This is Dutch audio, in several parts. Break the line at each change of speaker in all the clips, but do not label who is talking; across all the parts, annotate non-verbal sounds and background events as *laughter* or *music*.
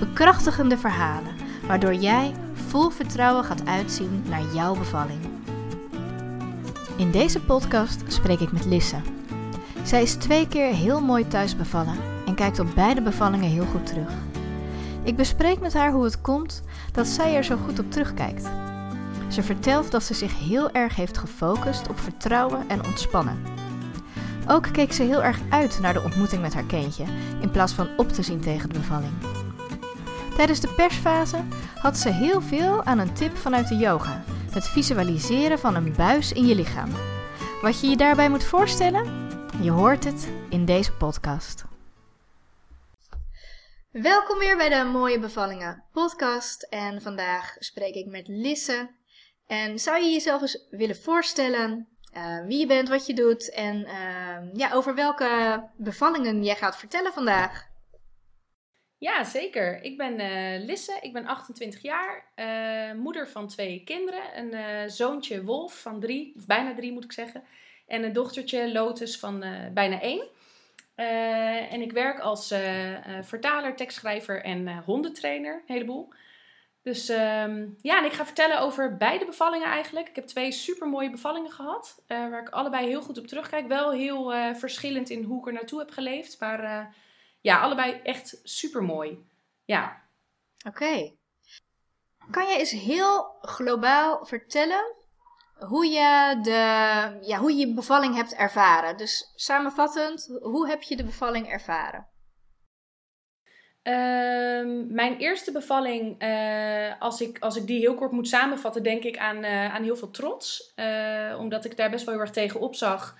Bekrachtigende verhalen, waardoor jij vol vertrouwen gaat uitzien naar jouw bevalling. In deze podcast spreek ik met Lisse. Zij is twee keer heel mooi thuis bevallen en kijkt op beide bevallingen heel goed terug. Ik bespreek met haar hoe het komt dat zij er zo goed op terugkijkt. Ze vertelt dat ze zich heel erg heeft gefocust op vertrouwen en ontspannen. Ook keek ze heel erg uit naar de ontmoeting met haar kindje, in plaats van op te zien tegen de bevalling. Tijdens de persfase had ze heel veel aan een tip vanuit de yoga: het visualiseren van een buis in je lichaam. Wat je je daarbij moet voorstellen? Je hoort het in deze podcast. Welkom weer bij de Mooie Bevallingen podcast. En vandaag spreek ik met Lisse. En zou je jezelf eens willen voorstellen uh, wie je bent, wat je doet en uh, ja, over welke bevallingen jij gaat vertellen vandaag?
Ja, zeker. Ik ben uh, Lisse, ik ben 28 jaar, moeder van twee kinderen. Een zoontje Wolf van drie, of bijna drie moet ik zeggen. En een dochtertje Lotus van bijna één. en ik werk als vertaler, tekstschrijver en hondentrainer, een heleboel. Dus um, ja, en ik ga vertellen over beide bevallingen eigenlijk. Ik heb twee super mooie bevallingen gehad, waar ik allebei heel goed op terugkijk. Wel heel verschillend in hoe ik er naartoe heb geleefd, maar ja, allebei echt super mooi. Ja.
Oké. Okay. Kan je eens heel globaal vertellen hoe je, de, ja, hoe je bevalling hebt ervaren? Dus samenvattend, hoe heb je de bevalling ervaren?
Ehm, mijn eerste bevalling, uh, als, ik, als ik die heel kort moet samenvatten, denk ik aan, uh, aan heel veel trots. Uh, omdat ik daar best wel heel erg tegen opzag.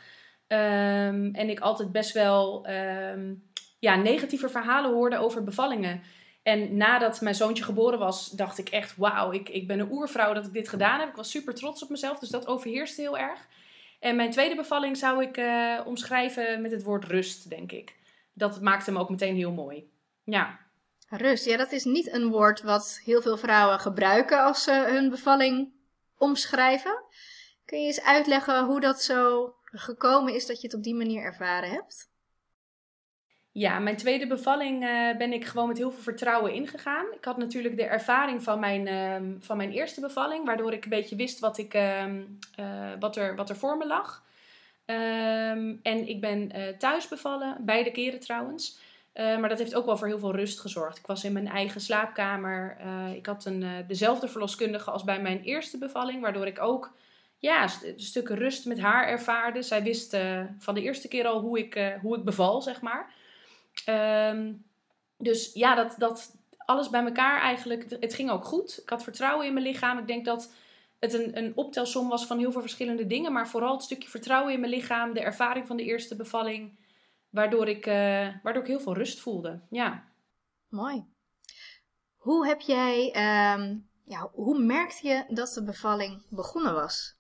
Um, en ik altijd best wel um, ja, negatieve verhalen hoorde over bevallingen. En nadat mijn zoontje geboren was, dacht ik echt: wauw, ik, ik ben een oervrouw dat ik dit gedaan heb. Ik was super trots op mezelf, dus dat overheerste heel erg. En mijn tweede bevalling zou ik omschrijven met het woord rust, denk ik. Dat maakte hem ook meteen heel mooi. Ja.
Rust, ja, dat is niet een woord wat heel veel vrouwen gebruiken als ze hun bevalling omschrijven. Kun je eens uitleggen hoe dat zo gekomen is dat je het op die manier ervaren hebt?
Ja, mijn tweede bevalling uh, ben ik gewoon met heel veel vertrouwen ingegaan. Ik had natuurlijk de ervaring van mijn, uh, van mijn eerste bevalling, waardoor ik een beetje wist wat, ik, uh, wat, er, wat er voor me lag. Ehm, en ik ben eh, thuis bevallen, beide keren trouwens. Maar dat heeft ook wel voor heel veel rust gezorgd. Ik was in mijn eigen slaapkamer. Ik had een, dezelfde verloskundige als bij mijn eerste bevalling, waardoor ik ook ja, st stukken rust met haar ervaarde. Zij wist van de eerste keer al hoe ik, hoe ik beval, zeg maar. Um, dus ja, dat, dat alles bij elkaar eigenlijk, het ging ook goed. Ik had vertrouwen in mijn lichaam. Ik denk dat het een, een optelsom was van heel veel verschillende dingen, maar vooral het stukje vertrouwen in mijn lichaam, de ervaring van de eerste bevalling. Waardoor ik, uh, waardoor ik heel veel rust voelde. Ja.
Mooi. Hoe heb jij, um, ja, hoe merkte je dat de bevalling begonnen was?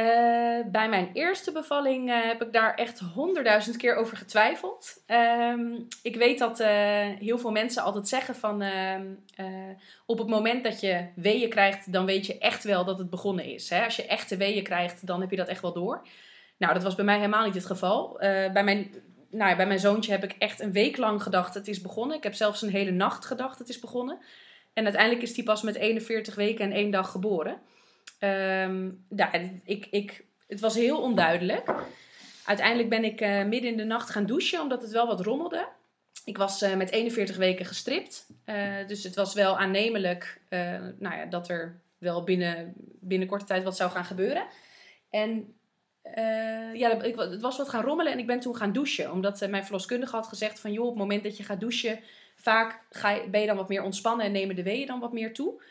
Uh, bij mijn eerste bevalling uh, heb ik daar echt honderdduizend keer over getwijfeld. Um, ik weet dat heel veel mensen altijd zeggen van ehm, op het moment dat je weeën krijgt, dan weet je echt wel dat het begonnen is. Hè? Als je echte weeën krijgt, dan heb je dat echt wel door. Nou, dat was bij mij helemaal niet het geval. Bij, mijn, nou ja, bij mijn zoontje heb ik echt een week lang gedacht het is begonnen. Ik heb zelfs een hele nacht gedacht het is begonnen. En uiteindelijk is hij pas met 41 weken en één dag geboren. Um, ik, ik, het was heel onduidelijk. Uiteindelijk ben ik uh, midden in de nacht gaan douchen, omdat het wel wat rommelde. Ik was uh, met 41 weken gestript. dus het was wel aannemelijk nou ja, dat er wel binnen, binnen korte tijd wat zou gaan gebeuren. En ja, ik, het was wat gaan rommelen en ik ben toen gaan douchen. Omdat mijn verloskundige had gezegd van... joh, op het moment dat je gaat douchen... vaak ga je, ben je dan wat meer ontspannen en nemen de weeën dan wat meer toe.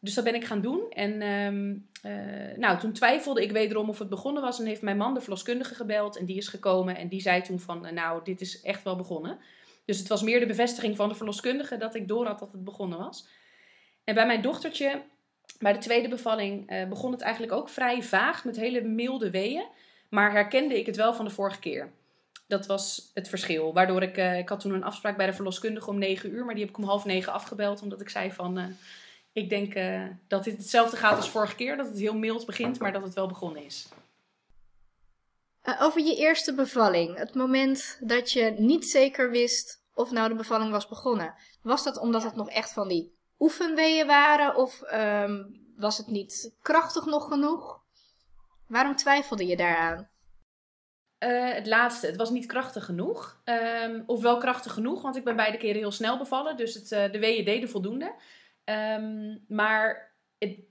Dus dat ben ik gaan doen. En um, uh, nou, toen twijfelde ik wederom of het begonnen was. En heeft mijn man de verloskundige gebeld en die is gekomen. En die zei toen van, nou, dit is echt wel begonnen. Dus het was meer de bevestiging van de verloskundige dat ik door had dat het begonnen was. En bij mijn dochtertje, bij de tweede bevalling, eh, begon het eigenlijk ook vrij vaag met hele milde weeën. Maar herkende ik het wel van de vorige keer. Dat was het verschil. Waardoor ik, ik had toen een afspraak bij de verloskundige om 9 uur, maar die heb ik om half negen afgebeld. Omdat ik zei van, ik denk uh, dat dit hetzelfde gaat als vorige keer. Dat het heel mild begint, maar dat het wel begonnen is.
over je eerste bevalling. Het moment dat je niet zeker wist of nou de bevalling was begonnen. Was dat omdat het nog echt van die oefenweeën waren? Of um, was het niet krachtig nog genoeg? Waarom twijfelde je daaraan?
Uh, het laatste, het was niet krachtig genoeg. Um, of wel krachtig genoeg, want ik ben beide keren heel snel bevallen. Dus het, uh, de weeën deden voldoende. Um, maar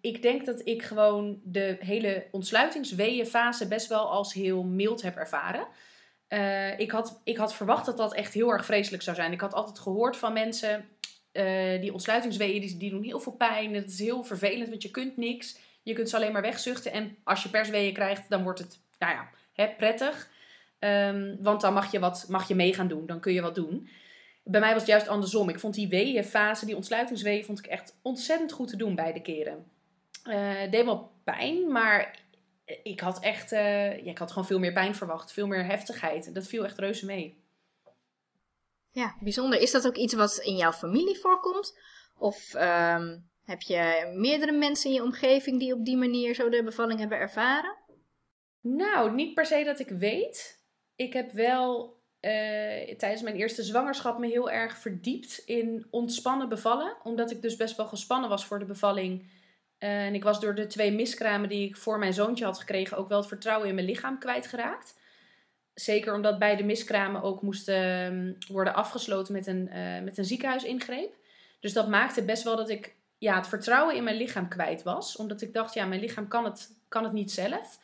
ik denk dat ik gewoon de hele ontsluitingsweeënfase best wel als heel mild heb ervaren. Uh, ik, had, ik had verwacht dat dat echt heel erg vreselijk zou zijn. Ik had altijd gehoord van mensen, die ontsluitingsweeën die, die doen heel veel pijn. Het is heel vervelend, want je kunt niks. Je kunt ze alleen maar wegzuchten. En als je persweeën krijgt, dan wordt het, nou ja, hè, prettig. Um, want dan mag je, wat, mag je mee gaan doen. Dan kun je wat doen. Bij mij was het juist andersom. Ik vond die weeënfase, die ontsluitingsweeën, vond ik echt ontzettend goed te doen beide keren. Uh, het deed wel pijn, maar ik had echt, uh, ja, ik had gewoon veel meer pijn verwacht. Veel meer heftigheid. Dat viel echt reuze mee.
Ja, bijzonder. Is dat ook iets wat in jouw familie voorkomt? Of um, heb je meerdere mensen in je omgeving die op die manier zo de bevalling hebben ervaren?
Nou, niet per se dat ik weet. Ik heb wel uh, tijdens mijn eerste zwangerschap me heel erg verdiept in ontspannen bevallen. Omdat ik dus best wel gespannen was voor de bevalling. Uh, en ik was door de twee miskramen die ik voor mijn zoontje had gekregen ook wel het vertrouwen in mijn lichaam kwijtgeraakt. Zeker omdat beide miskramen ook moesten um, worden afgesloten met een, uh, met een ziekenhuisingreep. Dus dat maakte best wel dat ik ja, het vertrouwen in mijn lichaam kwijt was. Omdat ik dacht, ja, mijn lichaam kan het, kan het niet zelf.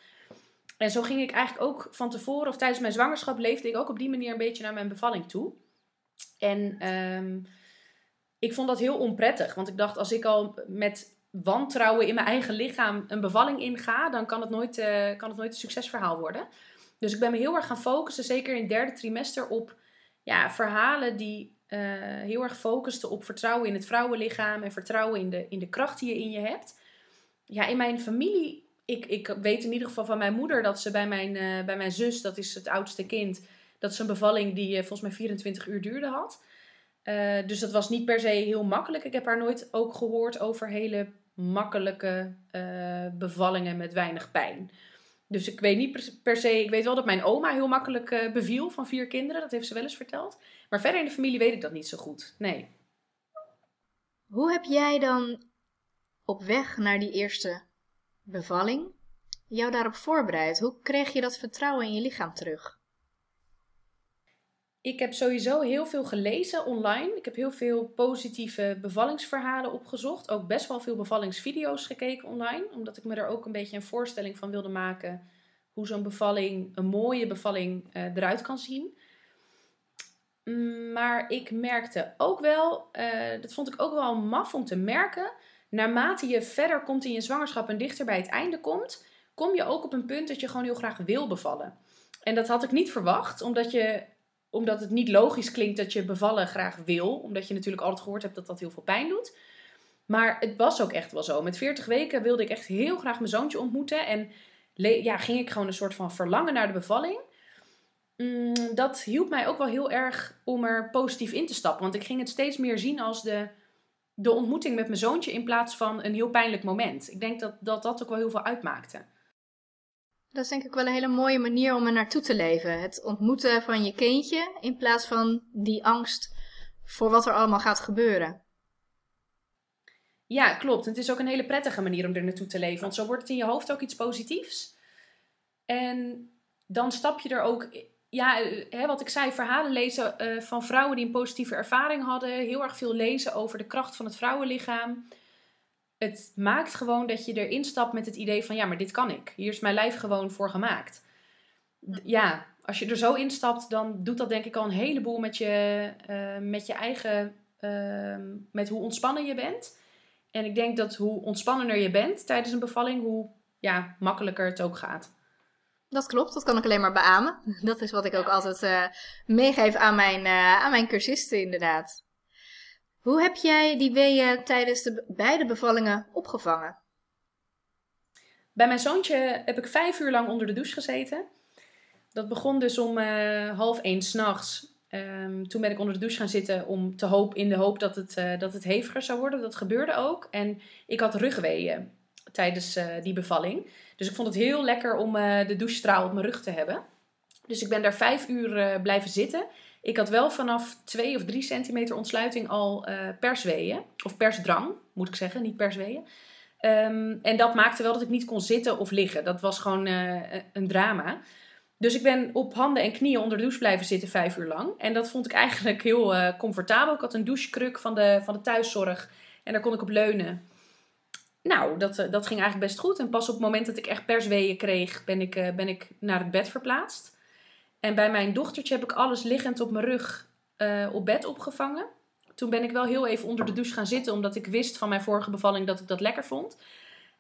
En zo ging ik eigenlijk ook van tevoren of tijdens mijn zwangerschap leefde ik ook op die manier een beetje naar mijn bevalling toe. En um, ik vond dat heel onprettig. Want ik dacht, als ik al met wantrouwen in mijn eigen lichaam een bevalling inga, dan kan het nooit, uh, kan het nooit een succesverhaal worden. Dus ik ben me heel erg gaan focussen, zeker in het derde trimester, op ja, verhalen die uh, heel erg focusten op vertrouwen in het vrouwenlichaam en vertrouwen in de, in de kracht die je in je hebt. Ja, in mijn familie ik, ik weet in ieder geval van mijn moeder dat ze bij mijn, uh, bij mijn zus, dat is het oudste kind, dat ze een bevalling die uh, volgens mij 24 uur duurde had. Uh, dus dat was niet per se heel makkelijk. Ik heb haar nooit ook gehoord over hele makkelijke bevallingen met weinig pijn. Dus ik weet niet per se, ik weet wel dat mijn oma heel makkelijk beviel van vier kinderen, dat heeft ze wel eens verteld. Maar verder in de familie weet ik dat niet zo goed. Nee.
Hoe heb jij dan op weg naar die eerste bevalling jou daarop voorbereid? Hoe kreeg je dat vertrouwen in je lichaam terug?
Ik heb sowieso heel veel gelezen online. Ik heb heel veel positieve bevallingsverhalen opgezocht. Ook best wel veel bevallingsvideo's gekeken online. Omdat ik me er ook een beetje een voorstelling van wilde maken. Hoe zo'n bevalling, een mooie bevalling, uh, eruit kan zien. Mm, maar ik merkte ook wel, uh, dat vond ik ook wel maf om te merken naarmate je verder komt in je zwangerschap en dichter bij het einde komt, kom je ook op een punt dat je gewoon heel graag wil bevallen. En dat had ik niet verwacht, omdat, je, omdat het niet logisch klinkt dat je bevallen graag wil. Omdat je natuurlijk altijd gehoord hebt dat dat heel veel pijn doet. Maar het was ook echt wel zo. Met 40 weken wilde ik echt heel graag mijn zoontje ontmoeten. En ja, ging ik gewoon een soort van verlangen naar de bevalling. Mm, dat hielp mij ook wel heel erg om er positief in te stappen. Want ik ging het steeds meer zien als de de ontmoeting met mijn zoontje in plaats van een heel pijnlijk moment. Ik denk dat dat, dat ook wel heel veel uitmaakte.
Dat is denk ik wel een hele mooie manier om er naartoe te leven. Het ontmoeten van je kindje in plaats van die angst voor wat er allemaal gaat gebeuren.
Ja, klopt. Het is ook een hele prettige manier om er naartoe te leven. Want zo wordt het in je hoofd ook iets positiefs. En dan stap je er ook ja, eh, hè, wat ik zei, verhalen lezen uh, van vrouwen die een positieve ervaring hadden. Heel erg veel lezen over de kracht van het vrouwenlichaam. Het maakt gewoon dat je erin stapt met het idee van ja, maar dit kan ik. Hier is mijn lijf gewoon voor gemaakt. Ja, als je er zo instapt, dan doet dat denk ik al een heleboel met je, uh, met je eigen, uh, met hoe ontspannen je bent. En ik denk dat hoe ontspannender je bent tijdens een bevalling, hoe ja, makkelijker het ook gaat.
Dat klopt, dat kan ik alleen maar beamen. *laughs* Dat is wat ik ook altijd uh, meegeef aan mijn, uh, aan mijn cursisten, inderdaad. Hoe heb jij die weeën tijdens de beide bevallingen opgevangen?
Bij mijn zoontje heb ik vijf uur lang onder de douche gezeten. Dat begon dus om uh, half één s'nachts. Um, toen ben ik onder de douche gaan zitten om te hoop, in de hoop dat het, dat het heviger zou worden. Dat gebeurde ook. En ik had rugweeën tijdens uh, die bevalling. Dus ik vond het heel lekker om de douchestraal op mijn rug te hebben. Dus ik ben daar vijf uur blijven zitten. Ik had wel vanaf 2 of 3 centimeter ontsluiting al persweeën. Of persdrang, moet ik zeggen, niet persweeën. Um, en dat maakte wel dat ik niet kon zitten of liggen. Dat was gewoon een drama. Dus ik ben op handen en knieën onder de douche blijven zitten vijf uur lang. En dat vond ik eigenlijk heel comfortabel. Ik had een douchekruk van de, van de thuiszorg en daar kon ik op leunen. Nou, dat, uh, dat ging eigenlijk best goed. En pas op het moment dat ik echt persweeën kreeg, ben ik, uh, ben ik naar het bed verplaatst. En bij mijn dochtertje heb ik alles liggend op mijn rug op bed opgevangen. Toen ben ik wel heel even onder de douche gaan zitten, omdat ik wist van mijn vorige bevalling dat ik dat lekker vond.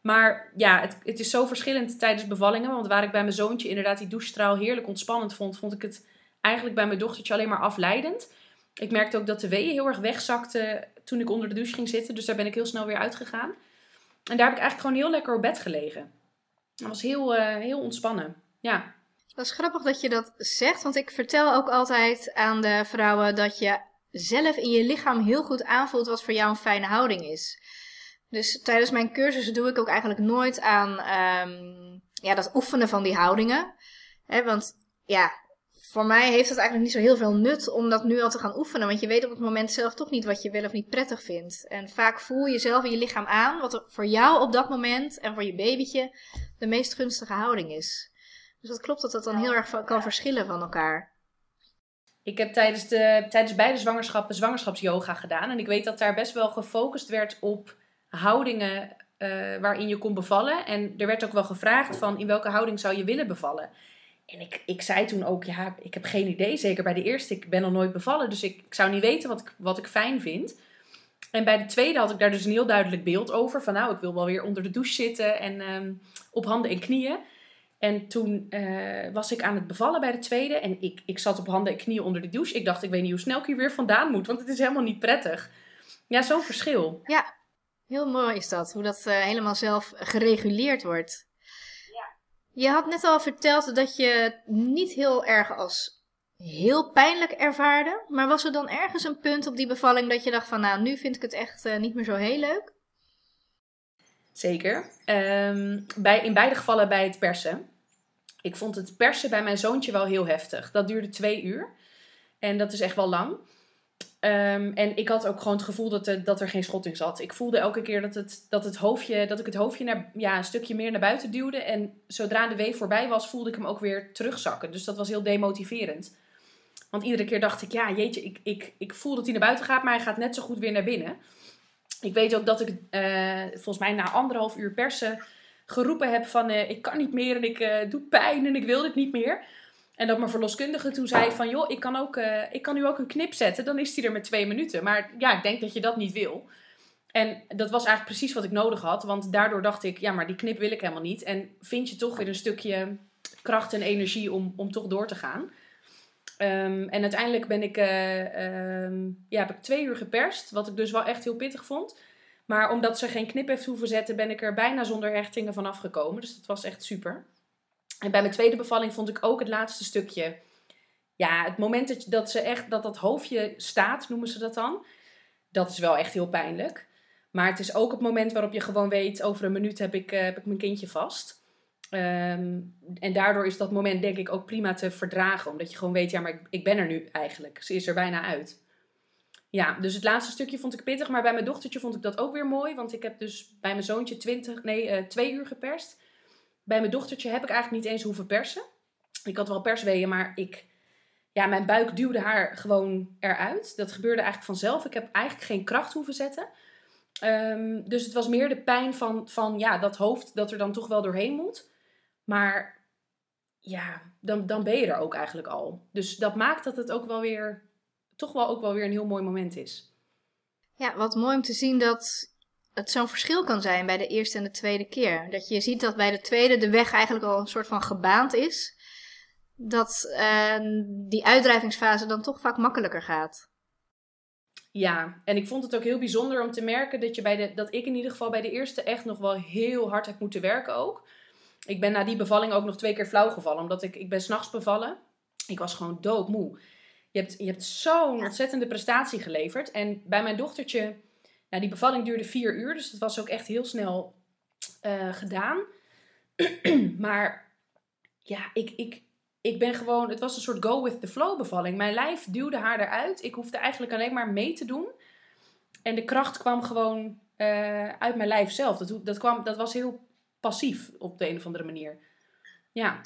Maar ja, het, het is zo verschillend tijdens bevallingen. Want waar ik bij mijn zoontje inderdaad die douchestraal heerlijk ontspannend vond, vond ik het eigenlijk bij mijn dochtertje alleen maar afleidend. Ik merkte ook dat de weeën heel erg wegzakten toen ik onder de douche ging zitten. Dus daar ben ik heel snel weer uitgegaan. En daar heb ik eigenlijk gewoon heel lekker op bed gelegen. Dat was heel, uh, heel ontspannen. Ja.
Dat is grappig dat je dat zegt. Want ik vertel ook altijd aan de vrouwen dat je zelf in je lichaam heel goed aanvoelt wat voor jou een fijne houding is. Dus tijdens mijn cursussen doe ik ook eigenlijk nooit aan um, ja, dat oefenen van die houdingen. Hè, want ja, voor mij heeft het eigenlijk niet zo heel veel nut om dat nu al te gaan oefenen. Want je weet op het moment zelf toch niet wat je wel of niet prettig vindt. En vaak voel je zelf in je lichaam aan wat er voor jou op dat moment en voor je babytje de meest gunstige houding is. Dus dat klopt dat dat dan heel erg kan verschillen van elkaar.
Ik heb tijdens, de, tijdens beide zwangerschappen zwangerschapsyoga gedaan. En ik weet dat daar best wel gefocust werd op houdingen uh, waarin je kon bevallen. En er werd ook wel gevraagd van in welke houding zou je willen bevallen. En ik, ik zei toen ook, ja, ik heb geen idee. Zeker bij de eerste, ik ben nog nooit bevallen. Dus ik, ik zou niet weten wat ik, wat ik fijn vind. En bij de tweede had ik daar dus een heel duidelijk beeld over. Van nou, ik wil wel weer onder de douche zitten en um, op handen en knieën. En toen uh, was ik aan het bevallen bij de tweede. En ik, ik zat op handen en knieën onder de douche. Ik dacht, ik weet niet hoe snel ik hier weer vandaan moet. Want het is helemaal niet prettig. Ja, zo'n verschil.
Ja, Heel mooi is dat, hoe dat uh, helemaal zelf gereguleerd wordt. Je had net al verteld dat je niet heel erg als heel pijnlijk ervaarde. Maar was er dan ergens een punt op die bevalling dat je dacht van nou, nu vind ik het echt uh, niet meer zo heel leuk?
Zeker. Um, bij, in beide gevallen bij het persen. Ik vond het persen bij mijn zoontje wel heel heftig. Dat duurde twee uur. En dat is echt wel lang. Um, en ik had ook gewoon het gevoel dat, er, dat er geen schotting zat. Ik voelde elke keer dat, het, dat, het hoofdje, dat ik het hoofdje naar, ja, een stukje meer naar buiten duwde. En zodra de wee voorbij was, voelde ik hem ook weer terugzakken. Dus dat was heel demotiverend. Want iedere keer dacht ik, ja jeetje, ik, ik, ik voel dat hij naar buiten gaat, maar hij gaat net zo goed weer naar binnen. Ik weet ook dat ik uh, volgens mij na anderhalf uur persen geroepen heb van uh, ik kan niet meer en ik uh, doe pijn en ik wil dit niet meer. En dat mijn verloskundige toen zei van, joh, ik kan, ook, uh, ik kan nu ook een knip zetten. Dan is hij er met twee minuten. Maar ja, ik denk dat je dat niet wil. En dat was eigenlijk precies wat ik nodig had. Want daardoor dacht ik, ja, maar die knip wil ik helemaal niet. En vind je toch weer een stukje kracht en energie om, om toch door te gaan. Um, en uiteindelijk ben ik, uh, um, ja, heb ik twee uur geperst. Wat ik dus wel echt heel pittig vond. Maar omdat ze geen knip heeft hoeven zetten, ben ik er bijna zonder hechtingen vanaf gekomen. Dus dat was echt super. En bij mijn tweede bevalling vond ik ook het laatste stukje. Ja, het moment dat, dat ze echt, dat dat hoofdje staat, noemen ze dat dan. Dat is wel echt heel pijnlijk. Maar het is ook het moment waarop je gewoon weet, over een minuut heb ik, uh, heb ik mijn kindje vast. Um, en daardoor is dat moment denk ik ook prima te verdragen. Omdat je gewoon weet, ja, maar ik, ik ben er nu eigenlijk. Ze is er bijna uit. Ja, dus het laatste stukje vond ik pittig. Maar bij mijn dochtertje vond ik dat ook weer mooi. Want ik heb dus bij mijn zoontje 20, nee, uh, twee uur geperst. Bij mijn dochtertje heb ik eigenlijk niet eens hoeven persen. Ik had wel persweeën, maar ik, ja, mijn buik duwde haar gewoon eruit. Dat gebeurde eigenlijk vanzelf. Ik heb eigenlijk geen kracht hoeven zetten. Um, dus het was meer de pijn van, van ja, dat hoofd dat er dan toch wel doorheen moet. Maar ja, dan, dan ben je er ook eigenlijk al. Dus dat maakt dat het ook wel weer, toch wel ook wel weer een heel mooi moment is.
Ja, wat mooi om te zien dat het zo'n verschil kan zijn bij de eerste en de tweede keer. Dat je ziet dat bij de tweede de weg eigenlijk al een soort van gebaand is. Dat uh, die uitdrijvingsfase dan toch vaak makkelijker gaat.
Ja, en ik vond het ook heel bijzonder om te merken dat, je bij de, dat ik in ieder geval bij de eerste echt nog wel heel hard heb moeten werken ook. Ik ben na die bevalling ook nog twee keer flauw gevallen, omdat ik, ik ben s'nachts bevallen. Ik was gewoon doodmoe. Je hebt, je hebt zo'n ontzettende prestatie geleverd. En bij mijn dochtertje, nou, die bevalling duurde vier uur, dus dat was ook echt heel snel uh, gedaan. *clears throat* maar ja, ik, ik, ik ben gewoon, het was een soort go with the flow bevalling. Mijn lijf duwde haar eruit. Ik hoefde eigenlijk alleen maar mee te doen. En de kracht kwam gewoon uh, uit mijn lijf zelf. Dat, dat, kwam, dat was heel passief op de een of andere manier. Ja.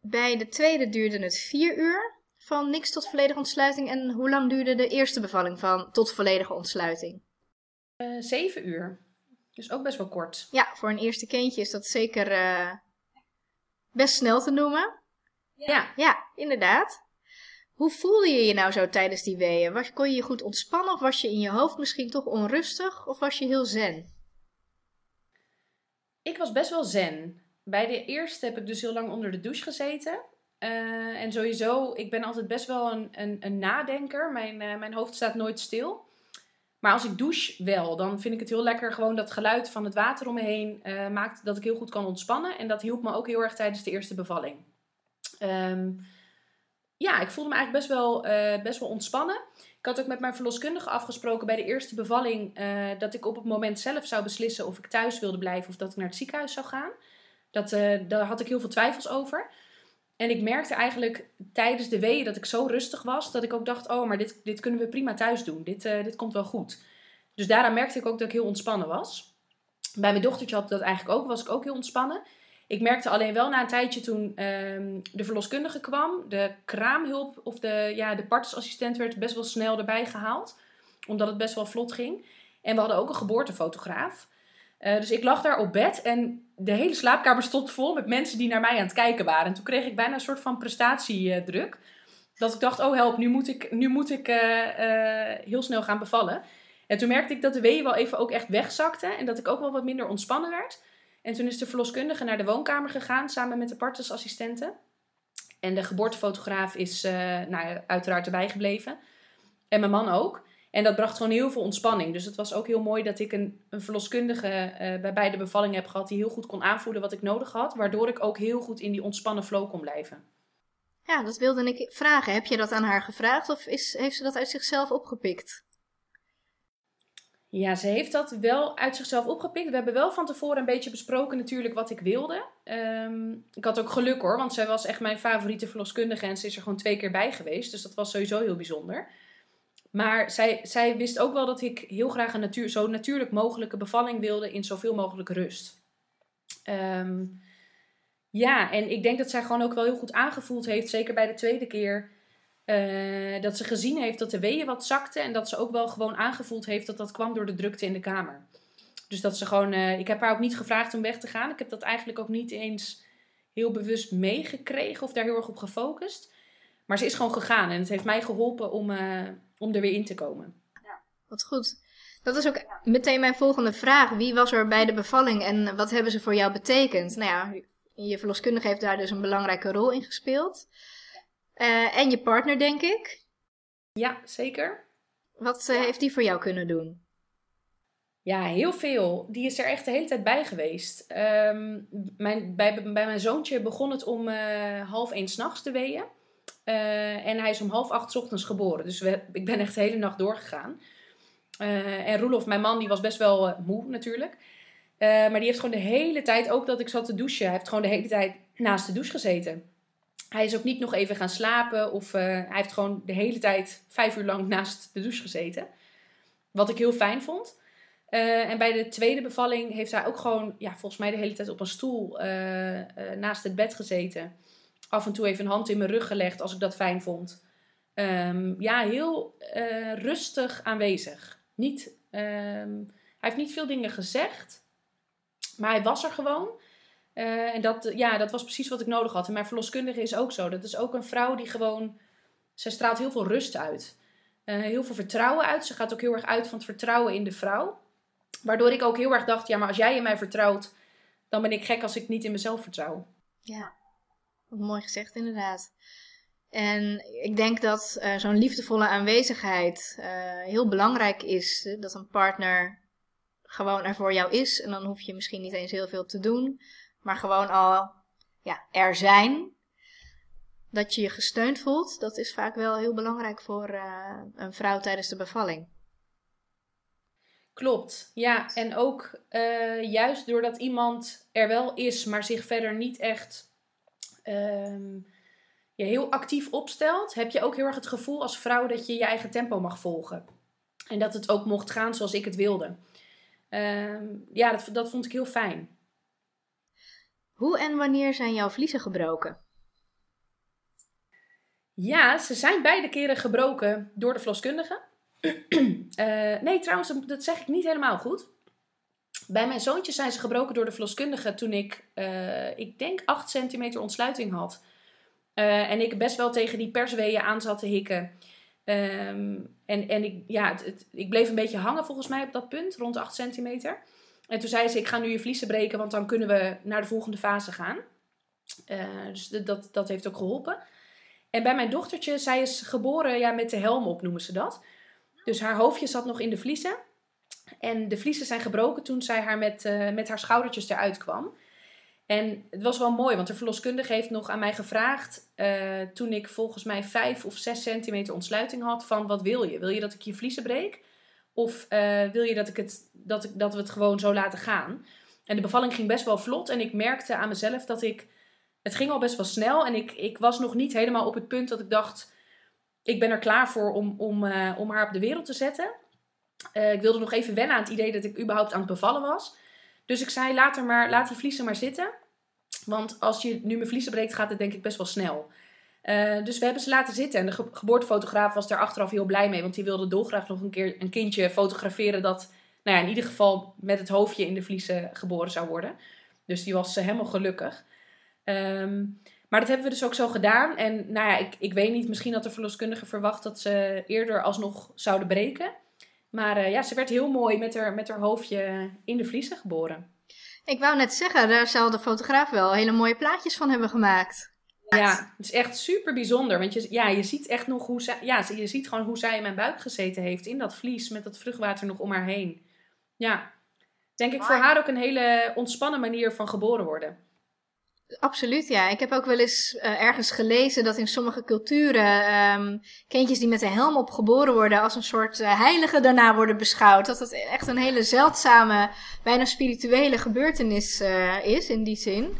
Bij de tweede duurde het vier uur van niks tot volledige ontsluiting. En hoe lang duurde de eerste bevalling van tot volledige ontsluiting?
Uh, zeven uur. Dus ook best wel kort.
Ja, voor een eerste kindje is dat zeker uh, best snel te noemen. Ja. Ja, inderdaad. Hoe voelde je je nou zo tijdens die weeën? Was, kon je je goed ontspannen of was je in je hoofd misschien toch onrustig of was je heel zen?
Ik was best wel zen. Bij de eerste heb ik dus heel lang onder de douche gezeten. Uh, en sowieso, ik ben altijd best wel een, een, een nadenker. Mijn, uh, mijn hoofd staat nooit stil. Maar als ik douche wel, dan vind ik het heel lekker. Gewoon dat geluid van het water om me heen uh, maakt dat ik heel goed kan ontspannen. En dat hielp me ook heel erg tijdens de eerste bevalling. Um, ja, ik voelde me eigenlijk best wel, uh, best wel ontspannen. Ik had ook met mijn verloskundige afgesproken bij de eerste bevalling uh, dat ik op het moment zelf zou beslissen of ik thuis wilde blijven of dat ik naar het ziekenhuis zou gaan. Dat, daar had ik heel veel twijfels over. En ik merkte eigenlijk tijdens de weeën dat ik zo rustig was, dat ik ook dacht, oh, maar dit, dit kunnen we prima thuis doen. Dit, dit komt wel goed. Dus daaraan merkte ik ook dat ik heel ontspannen was. Bij mijn dochtertje had dat eigenlijk ook, was ik ook heel ontspannen. Ik merkte alleen wel na een tijdje toen um, de verloskundige kwam, de kraamhulp of de, ja, de partnersassistent werd best wel snel erbij gehaald, omdat het best wel vlot ging. En we hadden ook een geboortefotograaf. Uh, dus ik lag daar op bed en de hele slaapkamer stond vol met mensen die naar mij aan het kijken waren. En toen kreeg ik bijna een soort van prestatiedruk. Dat ik dacht, oh help, nu moet ik, nu moet ik uh, uh, heel snel gaan bevallen. En toen merkte ik dat de weeën wel even ook echt wegzakte en dat ik ook wel wat minder ontspannen werd. En toen is de verloskundige naar de woonkamer gegaan samen met de partnersassistenten. En de geboortefotograaf is uh, nou, uiteraard erbij gebleven. En mijn man ook. En dat bracht gewoon heel veel ontspanning. Dus het was ook heel mooi dat ik een, een verloskundige uh, bij beide bevallingen heb gehad die heel goed kon aanvoelen wat ik nodig had. Waardoor ik ook heel goed in die ontspannen flow kon blijven.
Ja, dat wilde ik vragen. Heb je dat aan haar gevraagd of is, heeft ze dat uit zichzelf opgepikt?
Ja, ze heeft dat wel uit zichzelf opgepikt. We hebben wel van tevoren een beetje besproken natuurlijk wat ik wilde. Um, ik had ook geluk hoor, want zij was echt mijn favoriete verloskundige en ze is er gewoon twee keer bij geweest. Dus dat was sowieso heel bijzonder. Maar zij, zij wist ook wel dat ik heel graag een natuur, zo natuurlijk mogelijke bevalling wilde in zoveel mogelijk rust. Um, ja, en ik denk dat zij gewoon ook wel heel goed aangevoeld heeft, zeker bij de tweede keer, uh, dat ze gezien heeft dat de weeën wat zakte en dat ze ook wel gewoon aangevoeld heeft dat dat kwam door de drukte in de kamer. Dus dat ze gewoon, uh, ik heb haar ook niet gevraagd om weg te gaan. Ik heb dat eigenlijk ook niet eens heel bewust meegekregen of daar heel erg op gefocust. Maar ze is gewoon gegaan en het heeft mij geholpen om, uh, om er weer in te komen.
Ja, wat goed. Dat is ook meteen mijn volgende vraag. Wie was er bij de bevalling en wat hebben ze voor jou betekend? Nou ja, je verloskundige heeft daar dus een belangrijke rol in gespeeld. Uh, en je partner, denk ik.
Ja, zeker.
Wat uh, heeft die voor jou kunnen doen?
Ja, heel veel. Die is er echt de hele tijd bij geweest. Um, mijn, bij, bij mijn zoontje begon het om uh, half één s'nachts te weeën. En hij is om half acht ochtends geboren. Dus we, ik ben echt de hele nacht doorgegaan. en Roelof, mijn man, die was best wel moe natuurlijk. maar die heeft gewoon de hele tijd, ook dat ik zat te douchen, hij heeft gewoon de hele tijd naast de douche gezeten. Hij is ook niet nog even gaan slapen of hij heeft gewoon de hele tijd vijf uur lang naast de douche gezeten. Wat ik heel fijn vond. En bij de tweede bevalling heeft hij ook gewoon, ja, volgens mij de hele tijd op een stoel naast het bed gezeten. Af en toe even een hand in mijn rug gelegd als ik dat fijn vond. Um, ja, heel rustig aanwezig. Niet, um, hij heeft niet veel dingen gezegd, maar hij was er gewoon. Uh, en dat, ja, dat was precies wat ik nodig had. En mijn verloskundige is ook zo. Dat is ook een vrouw die gewoon... Zij straalt heel veel rust uit. Uh, heel veel vertrouwen uit. Ze gaat ook heel erg uit van het vertrouwen in de vrouw. Waardoor ik ook heel erg dacht, ja, maar als jij in mij vertrouwt, dan ben ik gek als ik niet in mezelf vertrouw.
Ja, mooi gezegd inderdaad. En ik denk dat uh, zo'n liefdevolle aanwezigheid uh, heel belangrijk is. Dat een partner gewoon er voor jou is. En dan hoef je misschien niet eens heel veel te doen. Maar gewoon al ja, er zijn. Dat je je gesteund voelt. Dat is vaak wel heel belangrijk voor uh, een vrouw tijdens de bevalling.
Klopt, ja. En ook juist doordat iemand er wel is, maar zich verder niet echt um, je heel actief opstelt, heb je ook heel erg het gevoel als vrouw dat je je eigen tempo mag volgen. En dat het ook mocht gaan zoals ik het wilde. Um, ja, dat, dat vond ik heel fijn.
Hoe en wanneer zijn jouw vliezen gebroken?
Ja, ze zijn beide keren gebroken door de verloskundige. uh, *clears throat* nee, trouwens, dat zeg ik niet helemaal goed. Bij mijn zoontjes zijn ze gebroken door de verloskundige toen ik, uh, ik denk, 8 centimeter ontsluiting had. Uh, en ik best wel tegen die persweeën aan zat te hikken. Um, en en ik, ja, ik bleef een beetje hangen volgens mij op dat punt, rond 8 centimeter. En toen zei ze, ik ga nu je vliezen breken, want dan kunnen we naar de volgende fase gaan. Uh, dus dat, dat heeft ook geholpen. En bij mijn dochtertje, zij is geboren ja, met de helm op, noemen ze dat. Dus haar hoofdje zat nog in de vliezen. En de vliezen zijn gebroken toen zij haar met, uh, met haar schoudertjes eruit kwam. En het was wel mooi, want de verloskundige heeft nog aan mij gevraagd, uh, toen ik volgens mij 5 of 6 centimeter ontsluiting had, van wat wil je? Wil je dat ik je vliezen breek? Of uh, wil je dat, ik het, dat, ik, dat we het gewoon zo laten gaan? En de bevalling ging best wel vlot en ik merkte aan mezelf dat ik, het ging al best wel snel en ik, ik was nog niet helemaal op het punt dat ik dacht, ik ben er klaar voor om, om, om haar op de wereld te zetten. Ik wilde nog even wennen aan het idee dat ik überhaupt aan het bevallen was. Dus ik zei, laat, er maar, laat die vliezen maar zitten. Want als je nu mijn vliezen breekt, gaat het denk ik best wel snel. Uh, dus we hebben ze laten zitten. En de ge geboortefotograaf was daar achteraf heel blij mee. Want die wilde dolgraag nog een keer een kindje fotograferen dat, nou ja, in ieder geval met het hoofdje in de vliezen geboren zou worden. Dus die was uh, helemaal gelukkig. Um, maar dat hebben we dus ook zo gedaan. En nou ja, ik, ik weet niet, misschien had de verloskundige verwacht dat ze eerder alsnog zouden breken. Maar uh, ja, ze werd heel mooi met haar, met haar hoofdje in de vliezen geboren.
Ik wou net zeggen, daar zal de fotograaf wel hele mooie plaatjes van hebben gemaakt.
Ja, het is echt super bijzonder. Want je, ja, je ziet echt nog hoe zij, ja, je ziet gewoon hoe zij in mijn buik gezeten heeft. In dat vlies met dat vruchtwater nog om haar heen. Ja, denk ik voor haar ook een hele ontspannen manier van geboren worden.
Absoluut, ja. Ik heb ook wel eens uh, ergens gelezen dat in sommige culturen um, kindjes die met een helm op geboren worden als een soort uh, heilige daarna worden beschouwd. Dat het echt een hele zeldzame, bijna spirituele gebeurtenis uh, is in die zin.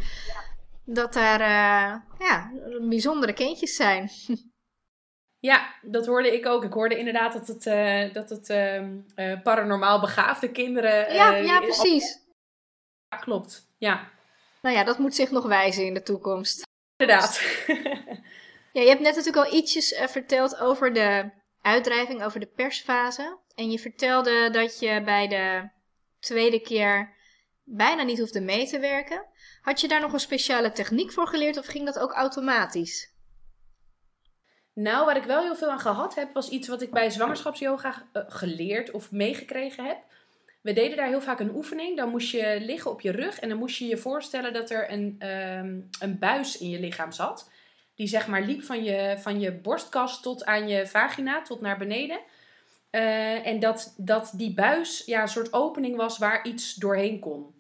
Dat daar ja, bijzondere kindjes zijn. *laughs*
Ja, dat hoorde ik ook. Ik hoorde inderdaad dat het, dat het ehm, paranormaal begaafde kinderen.
ja, ja, precies.
Ja, klopt. Ja.
Nou ja, dat moet zich nog wijzen in de toekomst.
Inderdaad.
ja, je hebt net natuurlijk al ietsjes uh, verteld over de uitdrijving, over de persfase. En je vertelde dat je bij de tweede keer bijna niet hoefde mee te werken. Had je daar nog een speciale techniek voor geleerd of ging dat ook automatisch?
Nou, waar ik wel heel veel aan gehad heb, was iets wat ik bij zwangerschapsyoga uh, geleerd of meegekregen heb. We deden daar heel vaak een oefening. Dan moest je liggen op je rug en dan moest je je voorstellen dat er een, um, een buis in je lichaam zat. Die zeg maar liep van je, van je borstkas tot aan je vagina, tot naar beneden. Uh, en dat, dat die buis ja, een soort opening was waar iets doorheen kon.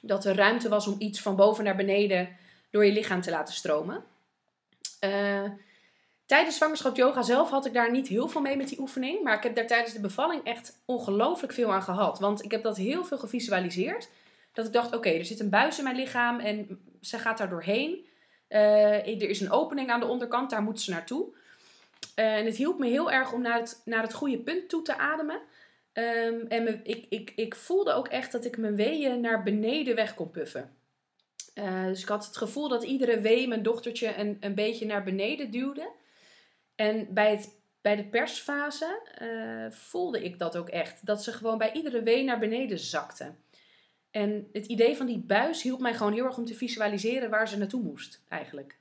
Dat er ruimte was om iets van boven naar beneden door je lichaam te laten stromen. Uh, Tijdens zwangerschap yoga zelf had ik daar niet heel veel mee met die oefening. Maar ik heb daar tijdens de bevalling echt ongelooflijk veel aan gehad. Want ik heb dat heel veel gevisualiseerd. Dat ik dacht, oké, er zit een buis in mijn lichaam en ze gaat daar doorheen. Uh, er is een opening aan de onderkant, daar moet ze naartoe. Uh, en het hielp me heel erg om naar het, naar het goede punt toe te ademen. Um, en me, ik, ik, ik voelde ook echt dat ik mijn weeën naar beneden weg kon puffen. Uh, dus ik had het gevoel dat iedere wee mijn dochtertje een, een beetje naar beneden duwde. En bij, het, bij de persfase uh, voelde ik dat ook echt. Dat ze gewoon bij iedere wee naar beneden zakte. En het idee van die buis hielp mij gewoon heel erg om te visualiseren waar ze naartoe moest, eigenlijk.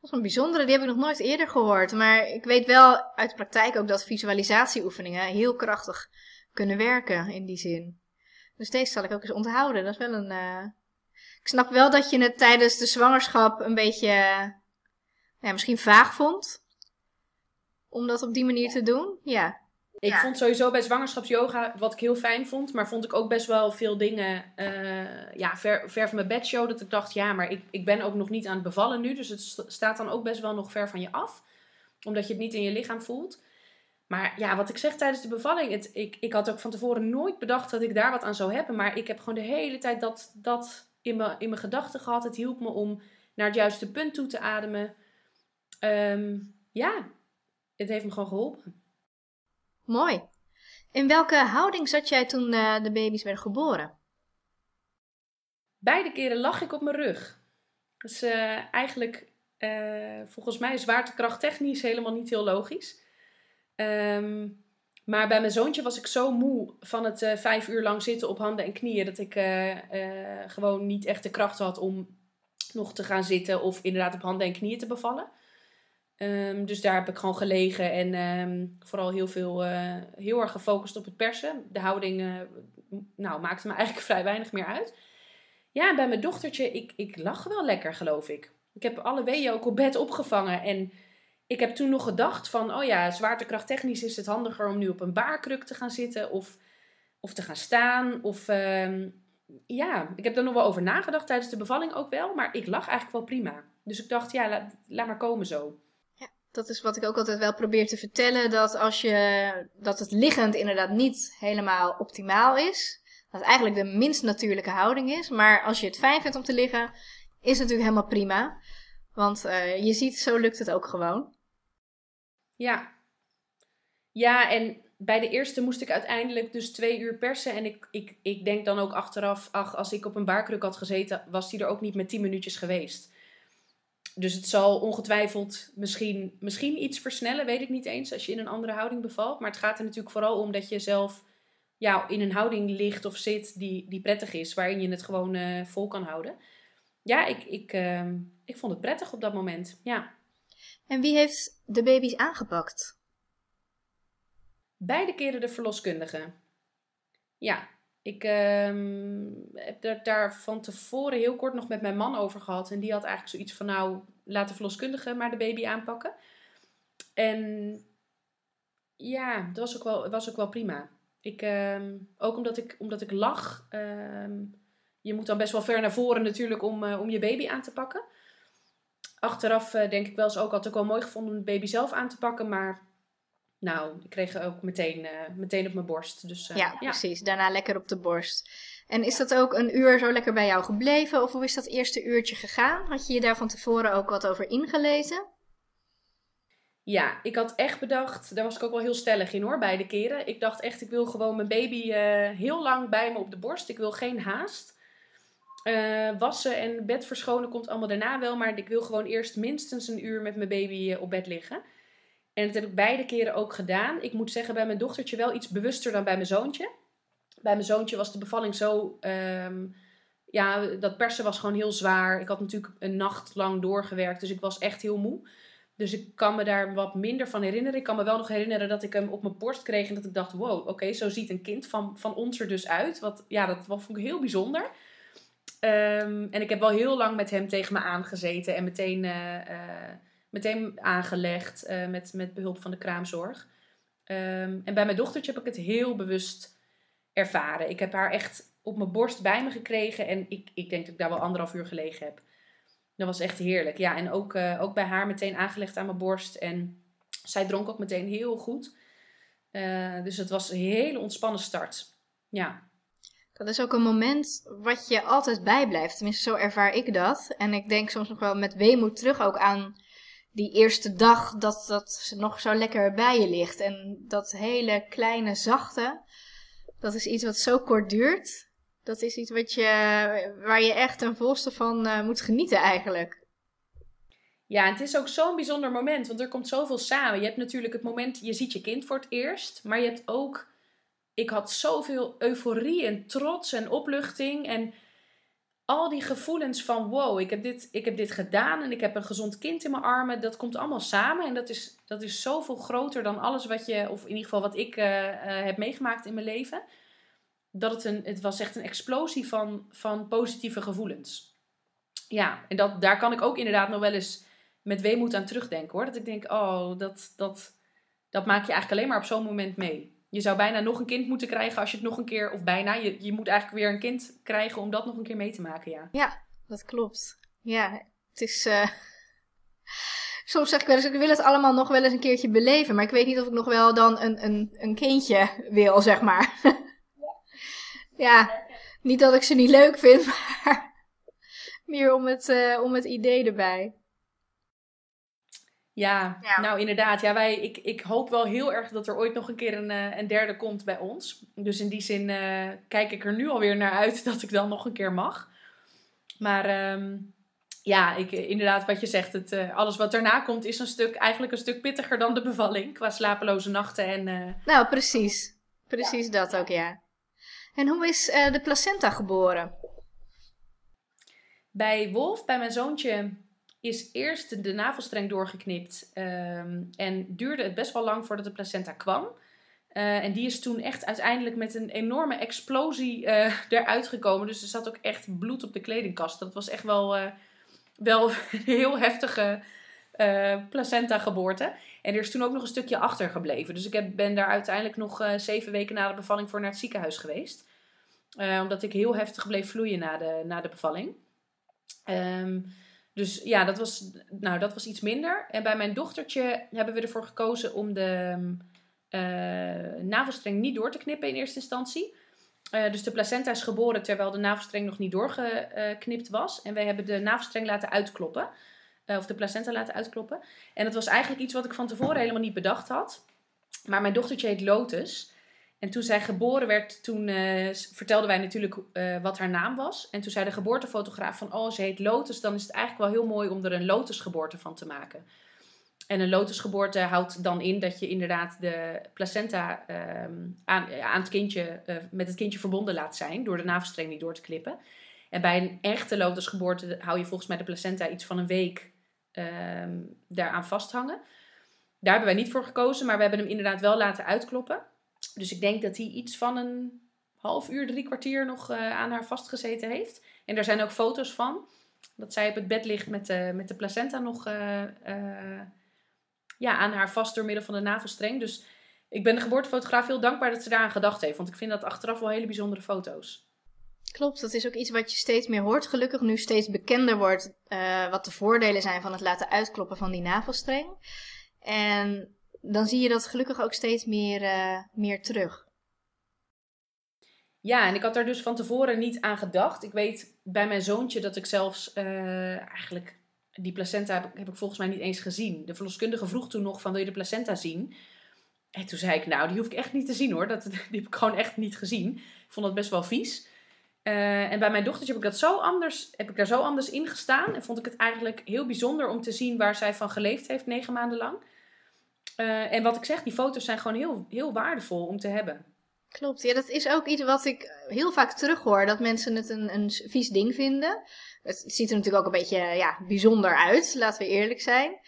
Dat is een bijzondere, die heb ik nog nooit eerder gehoord. Maar ik weet wel uit de praktijk ook dat visualisatieoefeningen heel krachtig kunnen werken in die zin. Dus deze zal ik ook eens onthouden. Dat is wel een. Uh... Ik snap wel dat je het tijdens de zwangerschap een beetje. ja, misschien vaag vond. Om dat op die manier te doen. Ja.
Ik vond sowieso bij zwangerschapsyoga, wat ik heel fijn vond, maar vond ik ook best wel veel dingen uh, ja, ver, ver van mijn bedshow. Dat ik dacht, ja, maar ik, ik ben ook nog niet aan het bevallen nu. Dus het staat dan ook best wel nog ver van je af. Omdat je het niet in je lichaam voelt. Maar ja, wat ik zeg tijdens de bevalling, het, ik, ik had ook van tevoren nooit bedacht dat ik daar wat aan zou hebben. Maar ik heb gewoon de hele tijd dat, dat in mijn in mijn gedachten gehad. Het hielp me om naar het juiste punt toe te ademen. Um, ja, het heeft me gewoon geholpen.
Mooi. In welke houding zat jij toen uh, de baby's werden geboren?
Beide keren lag ik op mijn rug. Dus uh, eigenlijk uh, volgens mij zwaartekracht technisch helemaal niet heel logisch. Um, maar bij mijn zoontje was ik zo moe van het uh, vijf uur lang zitten op handen en knieën. Dat ik gewoon niet echt de kracht had om nog te gaan zitten of inderdaad op handen en knieën te bevallen. Um, dus daar heb ik gewoon gelegen en um, vooral heel veel, uh, heel erg gefocust op het persen. De houding uh, nou, maakte me *laughs* eigenlijk vrij weinig meer uit. Ja, bij mijn dochtertje, ik, ik lag wel lekker, geloof ik. Ik heb alle weeën ook op bed opgevangen. En ik heb toen nog gedacht van, oh ja, zwaartekrachttechnisch is het handiger om nu op een baarkruk te gaan zitten of, of te gaan staan. Of um, ja, ik heb er nog wel over nagedacht tijdens de bevalling ook wel. Maar ik lag eigenlijk wel prima. Dus ik dacht, ja, laat maar komen zo
dat is wat ik ook altijd wel probeer te vertellen. Dat als je dat het liggend inderdaad niet helemaal optimaal is. Dat eigenlijk de minst natuurlijke houding is. Maar als je het fijn vindt om te liggen, is het natuurlijk helemaal prima. Want uh, je ziet, zo lukt het ook gewoon.
Ja. Ja, en bij de eerste moest ik uiteindelijk dus twee uur persen. En ik, ik, ik denk dan ook achteraf, ach, als ik op een baarkruk had gezeten, was die er ook niet met tien minuutjes geweest. Dus het zal ongetwijfeld misschien, misschien iets versnellen, weet ik niet eens, als je in een andere houding bevalt. Maar het gaat er natuurlijk vooral om dat je zelf ja, in een houding ligt of zit die, die prettig is, waarin je het gewoon uh, vol kan houden. Ja, ik, ik, uh, ik vond het prettig op dat moment. Ja.
En wie heeft de baby's aangepakt?
Beide keren de verloskundige. Ja, ik uh, heb er daar van tevoren heel kort nog met mijn man over gehad. En die had eigenlijk zoiets van, nou, laat de verloskundige maar de baby aanpakken. En ja, dat was ook wel, was ook wel prima. Ik, uh, ook omdat ik, omdat ik lag. Uh, je moet dan best wel ver naar voren natuurlijk om, uh, om je baby aan te pakken. Achteraf uh, denk ik wel eens ook, had ik wel mooi gevonden om de baby zelf aan te pakken. Maar nou, ik kreeg ook meteen, uh, meteen op mijn borst. Dus,
uh, ja, precies. Daarna lekker op de borst. En is dat ook een uur zo lekker bij jou gebleven? Of hoe is dat eerste uurtje gegaan? Had je je daar van tevoren ook wat over ingelezen?
Ja, ik had echt bedacht, daar was ik ook wel heel stellig in hoor, beide keren. Ik dacht echt, ik wil gewoon mijn baby uh, heel lang bij me op de borst. Ik wil geen haast. wassen en bed verschonen komt allemaal daarna wel, maar ik wil gewoon eerst minstens een uur met mijn baby op bed liggen. En dat heb ik beide keren ook gedaan. Ik moet zeggen, bij mijn dochtertje wel iets bewuster dan bij mijn zoontje. Bij mijn zoontje was de bevalling zo. Ehm, ja, dat persen was gewoon heel zwaar. Ik had natuurlijk een nacht lang doorgewerkt, dus ik was echt heel moe. Dus ik kan me daar wat minder van herinneren. Ik kan me wel nog herinneren dat ik hem op mijn borst kreeg en dat ik dacht: wow, oké, zo ziet een kind van, van ons er dus uit. Wat, ja, dat, vond ik heel bijzonder. Ehm, en ik heb wel heel lang met hem tegen me aangezeten en meteen. Uh, meteen aangelegd uh, met, met behulp van de kraamzorg. Um, en bij mijn dochtertje heb ik het heel bewust ervaren. Ik heb haar echt op mijn borst bij me gekregen en ik, ik denk dat ik daar wel anderhalf uur gelegen heb. Dat was echt heerlijk. Ja, en ook, uh, ook bij haar meteen aangelegd aan mijn borst. En zij dronk ook meteen heel goed. Uh, dus het was een hele ontspannen start. Ja.
Dat is ook een moment wat je altijd bijblijft. Tenminste, zo ervaar ik dat. En ik denk soms nog wel met weemoed terug ook aan die eerste dag dat dat nog zo lekker bij je ligt. En dat hele kleine zachte, dat is iets wat zo kort duurt. Dat is iets wat je, waar je echt ten volste van uh, moet genieten eigenlijk.
Ja, het is ook zo'n bijzonder moment, want er komt zoveel samen. Je hebt natuurlijk het moment, je ziet je kind voor het eerst, maar je hebt ook, ik had zoveel euforie en trots en opluchting en al die gevoelens van wow, ik heb, dit, ik heb dit gedaan en ik heb een gezond kind in mijn armen, dat komt allemaal samen. En dat is, dat is zoveel groter dan alles wat je, of in ieder geval wat ik uh, uh, heb meegemaakt in mijn leven. dat het een, het was echt een explosie van, van positieve gevoelens. Ja, en dat, daar kan ik ook inderdaad nog wel eens met weemoed aan terugdenken hoor. Dat ik denk, oh, dat, dat, dat maak je eigenlijk alleen maar op zo'n moment mee. Je zou bijna nog een kind moeten krijgen als je het nog een keer, of bijna, je, je moet eigenlijk weer een kind krijgen om dat nog een keer mee te maken, ja.
Ja, dat klopt. Ja, het is. Uh... *laughs* Soms zeg ik wel eens, ik wil het allemaal nog wel eens een keertje beleven, maar ik weet niet of ik nog wel dan een, een, een kindje wil, zeg maar. *laughs* ja, niet dat ik ze niet leuk vind, *laughs* maar meer om het, uh, om het idee erbij.
Ja, nou inderdaad. Ja, wij, ik, ik hoop wel heel erg dat er ooit nog een keer een, uh, een derde komt bij ons. Dus in die zin uh, kijk ik er nu alweer naar uit *laughs* dat ik dan nog een keer mag. Maar um, ja, ik, inderdaad, wat je zegt, het, uh, alles wat daarna komt is een stuk, eigenlijk een stuk pittiger dan de bevalling. Qua slapeloze nachten en...
Nou, precies. Precies ja. dat ook, ja. En hoe is de placenta geboren?
Bij Wolf, bij mijn zoontje, is eerst de navelstreng doorgeknipt. Um, en duurde het best wel lang voordat de placenta kwam. Uh, en die is toen echt uiteindelijk met een enorme explosie uh, *laughs* eruit gekomen. Dus er zat ook echt bloed op de kledingkast. Dat was echt wel, uh, wel *laughs* een heel heftige placenta geboorte. En er is toen ook nog een stukje achtergebleven. Dus ik heb, ben daar uiteindelijk nog zeven weken na de bevalling voor naar het ziekenhuis geweest. omdat ik heel heftig bleef vloeien na de, na de bevalling. Um, dus ja, dat was, nou, dat was iets minder. En bij mijn dochtertje hebben we ervoor gekozen om de uh, navelstreng niet door te knippen in eerste instantie. Uh, dus de placenta is geboren terwijl de navelstreng nog niet doorgeknipt was. En wij hebben de navelstreng laten uitkloppen. Uh, of de placenta laten uitkloppen. En dat was eigenlijk iets wat ik van tevoren helemaal niet bedacht had. Maar mijn dochtertje heet Lotus. En toen zij geboren werd, toen uh, vertelden wij natuurlijk uh, wat haar naam was. En toen zei de geboortefotograaf van, oh, ze heet Lotus. Dan is het eigenlijk wel heel mooi om er een lotusgeboorte van te maken. En een lotusgeboorte houdt dan in dat je inderdaad de placenta uh, aan, aan het kindje, met het kindje verbonden laat zijn. Door de navelstreng niet door te klippen. En bij een echte lotusgeboorte hou je volgens mij de placenta iets van een week ehm, daaraan vasthangen. Daar hebben wij niet voor gekozen, maar we hebben hem inderdaad wel laten uitkloppen. Dus ik denk dat hij iets van een half uur, drie kwartier nog uh, aan haar vastgezeten heeft. En daar zijn ook foto's van. Dat zij op het bed ligt met de, met de placenta nog uh, uh, ja, aan haar vast door middel van de navelstreng. Dus ik ben de geboortefotograaf heel dankbaar dat ze daaraan gedacht heeft. Want ik vind dat achteraf wel hele bijzondere foto's.
Klopt, dat is ook iets wat je steeds meer hoort. Gelukkig nu steeds bekender wordt wat de voordelen zijn van het laten uitkloppen van die navelstreng. En dan zie je dat gelukkig ook steeds meer, uh, meer terug.
Ja, en ik had daar dus van tevoren niet aan gedacht. Ik weet bij mijn zoontje dat ik zelfs uh, eigenlijk die placenta heb, ik volgens mij niet eens gezien. De verloskundige vroeg toen nog van wil je de placenta zien? En toen zei ik nou die hoef ik echt niet te zien hoor. Dat, *laughs* die heb ik gewoon echt niet gezien. Ik vond dat best wel vies. Uh, en bij mijn dochtertje heb ik, dat zo anders, heb ik daar zo anders in gestaan. En vond ik het eigenlijk heel bijzonder om te zien waar zij van geleefd heeft negen maanden lang. Uh, en wat ik zeg, die foto's zijn gewoon heel, heel waardevol om te hebben.
Klopt, ja, dat is ook iets wat ik heel vaak terughoor, dat mensen het een, een vies ding vinden. Het ziet er natuurlijk ook een beetje ja, bijzonder uit, laten we eerlijk zijn.